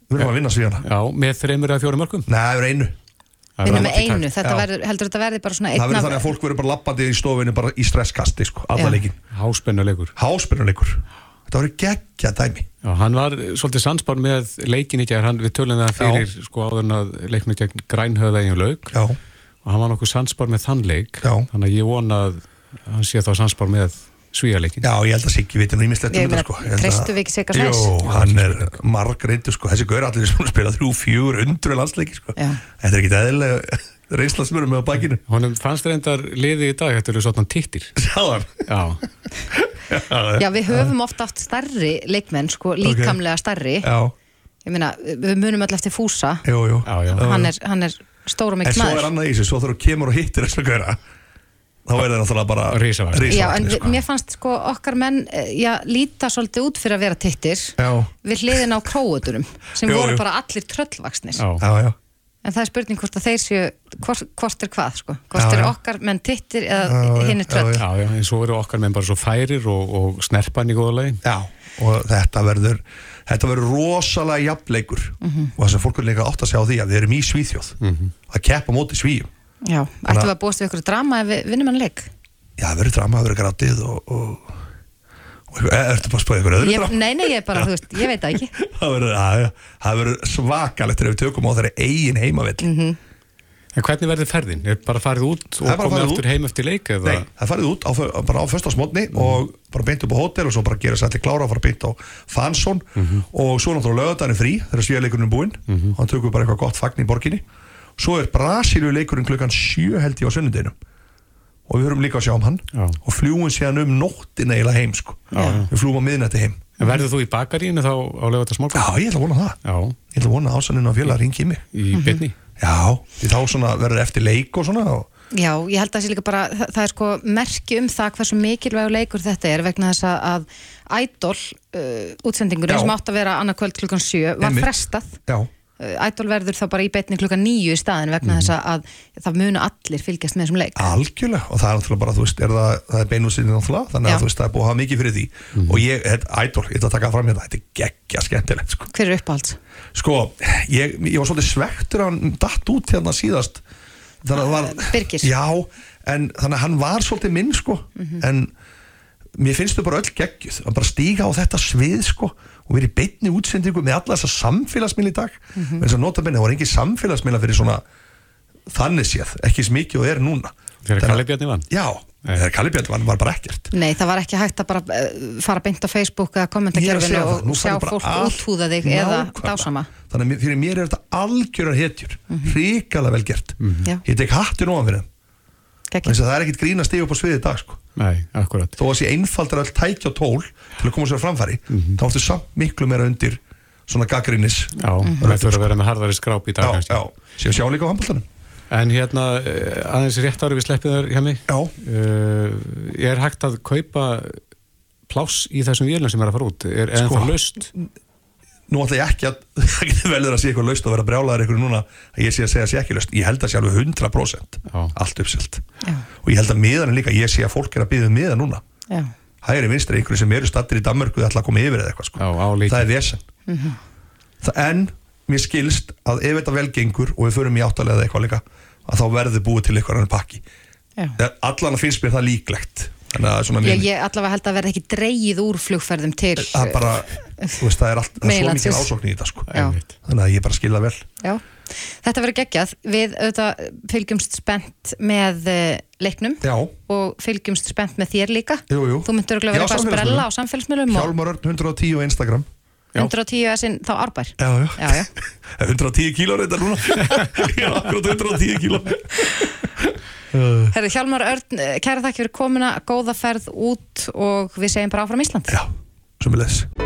við erum að vinna svíjana Já, með þreymur eða fjórum mörgum. Nei, það er einu. Það er Vinna með einu, verður, heldur þetta verði bara svona það verður þannig að fólk verður bara lappandi í stofinu bara í stresskasti, sko, alla Já. leikin Háspennuleikur. háspennuleikur þetta verður geggja dæmi Já, hann var svolítið sansbar með leikin í gær, hann við tölum það fyrir sko áður en að leiknum gegn grænhöða eigin lauk já, og hann var nokkuð sansbar með þann leik. Já. þannig að ég vona að hann sé þá sansbar með svíjarleikin. já, ég held að Siggi viti nú ímislegt um þetta, sko. Ég held að- treystum við ekki Sigga Sveins? Jú, hann er marg reyndu, sko. Þessi gaur allir sem spila þrjú, fjúr, undur landsleiki, sko. Já. þetta er ekki eðlilega reynslasmörum með á bakinu. Honum fannst reyndar liði í dag, þetta eru svona tittir. Sjáðan Já, Já, við höfum ofta átt stærri leikmenn, sko, líkamlega stærri. Já, Ég meina, við munum öll eftir Fúsa. jú, jú já, já. Hann er, hann er stóra En mikil svo er maður. annað í þessu, svo þú kemur og hittir þess að gauðra þá er það náttúrulega bara Risavaxnir. Já, en sko. mér fannst sko okkar menn, eh, já, líta svolítið út fyrir að vera tittir Já, við hliðin á króuturum sem Jú, voru jú. bara allir tröllvaksnir. já, já, já En það er spurning hvort að þeir séu, hvort, hvort er hvað, sko? Hvort Já, eru já. okkar menn tittir eða hinn er tröll? já. já, já, en svo eru okkar menn bara svo færir og, og snerpan í góða lagi. Já, og þetta verður þetta verður rosalega jafnleikur og það sem fólk er líka átt að segja á því að við erum í Svíþjóð að keppa móti Svíum Já, ættum við að búast við ykkur drama ef við vinnum hann leik? já, það verður drama, það verður gratið og, og, ertu bara að spáða ykkur öðru Ég, nei, nei, ég bara, þú veist, ég veit það ekki. Það verður, það svakalegt þegar við tökum á þeirri eigin heimavell En hvernig verður ferðin? Er bara farið út og Það er komið aftur út. heim eftir leik? Eða? Nei, það er farið út á, bara á föstasmotni og bara beint upp á hótel og svo bara gera sér allir klára og fara beint á Fansson. Og svo náttúrulega lögadaginn frí þegar svíðarleikurinn er búinn. Og hann tökur bara eitthvað gott fagn í borginni. Svo er Brasilíu leikurinn klukkan 7 held ég á sunnudeginum og við höfum líka að sjá um hann. Já. og fljúum síðan um nóttin eiginlega heim sko. við fljúum á miðnætti heim. En verður þú í bakaríinu þá á lögatarsmokkum? Já, ég ætla að vona það. Já, ég ætla að vona að ásaninn á félag ringi í mig. Í byrni. Já, því þá svona verður eftir leik og svona og Já, ég held að það sé líka bara, það, það er sko merki um það hversu mikilvægur leikur þetta er vegna þess að, að Idol uh, útsendingurinn Já. sem átt að vera annað kvöld klukkan 7 var frestað. Já, uh, Idol verður þá bara í betni klukkan 9 í staðin vegna þess að, að það munu allir fylgjast með þessum leik. Algjörlega, og það er náttúrulega bara, þú veist, er það, það er beinúsinni náttúrulega, þannig Já. að þú veist, það er búið að hafa mikið fyrir því. Og ég, þetta, ædol, ég ætla að taka fram hérna, þetta er geggja skemmtilegt, sko. Hver er uppáhalds? Sko, ég, ég var svolítið svektur að hann datt út hérna síðast, þannig að það var... Birgir. Já, en þannig að hann var svolítið minn, sko, en mér finnst þau bara öll geggjuð, að bara stíga á þetta svið, sko, og verið í beinni útsendingu með alla þessa samfélagsmiðl í dag, en þess að nota benni, það var engin samfélagsmiðla fyrir svona þannig séð, ekki sem mikið og er núna. Þegar Þannig að- Kalli Bjarni vann? Já, þegar Kalli Bjarni vann var bara ekkert. Nei, það var ekki hægt að bara uh, fara beint á Facebook eða er það, nú og sjá fólk úthúða þig eða dásama Þannig fyrir mér er þetta algjörar hetjur. Hrikalega vel gert. Já. Ég tek hattin ofan fyrir þeim. Gekki. Þess að það er ekkit grín að stiga upp á sviðið í dag sko. Nei, akkurat. Þó að sé einfaldar öll tækja og tól til að koma sér á framfæri þá áttu samt miklu meira undir svona gaggrínis Já, það þurfa að vera með harðari skráp í dag Já, kannski. já, sé að sjá líka á handbóltanum En hérna, eh, aðeins rétt árið við sleppið þar hjá mig. Já, Uh, er hægt að kaupa pláss í þessum vélum sem er að fara út? Er, er Sko. það löst? Nú ætla ég ekki að það getur velður að sé eitthvað laust og vera brjálaður eitthvað núna að ég sé að segja sé ekki laust. Ég held að sé alveg 100% Já. allt uppselt. Já. og ég held að miðan er líka, ég sé að fólk er að byggja um miðan núna. Hægri vinstri einhverju sem eru stattir í Danmörku það ætla að koma yfir eða eitthvað sko. Já, það er vesen. Það, en mér skilst að ef þetta vel gengur og við förum í áttalega eða eitthvað líka að þá verður búið til eitthvað pakki. Allan finnst mér það líklegt. Að Ég, ég allavega held að verða ekki dreigið úr flugferðum til það bara veist, það er, allt, það er svo mikið ásókn í þetta sko. Já. Þannig að ég bara skilða vel. Já, þetta verður geggjað. Við auðvitað fylgjumst spennt með uh, leiknum já, og fylgjumst spennt með þér líka. Jú, jú. Þú myndur Já, vera eitthvað að sprella á samfélagsmiðlum og Hjálmar Örn 110 á Instagram. 110 er sinn þá árbær. Já, já. Já, já, 110 kíló reynda núna. Ég er akkurat 110 kíló. Herðu Hjálmar Örn, eh, kæra þakki fyrir komuna. Góða ferð út og við segjum bara áfram Ísland. Já, sem er les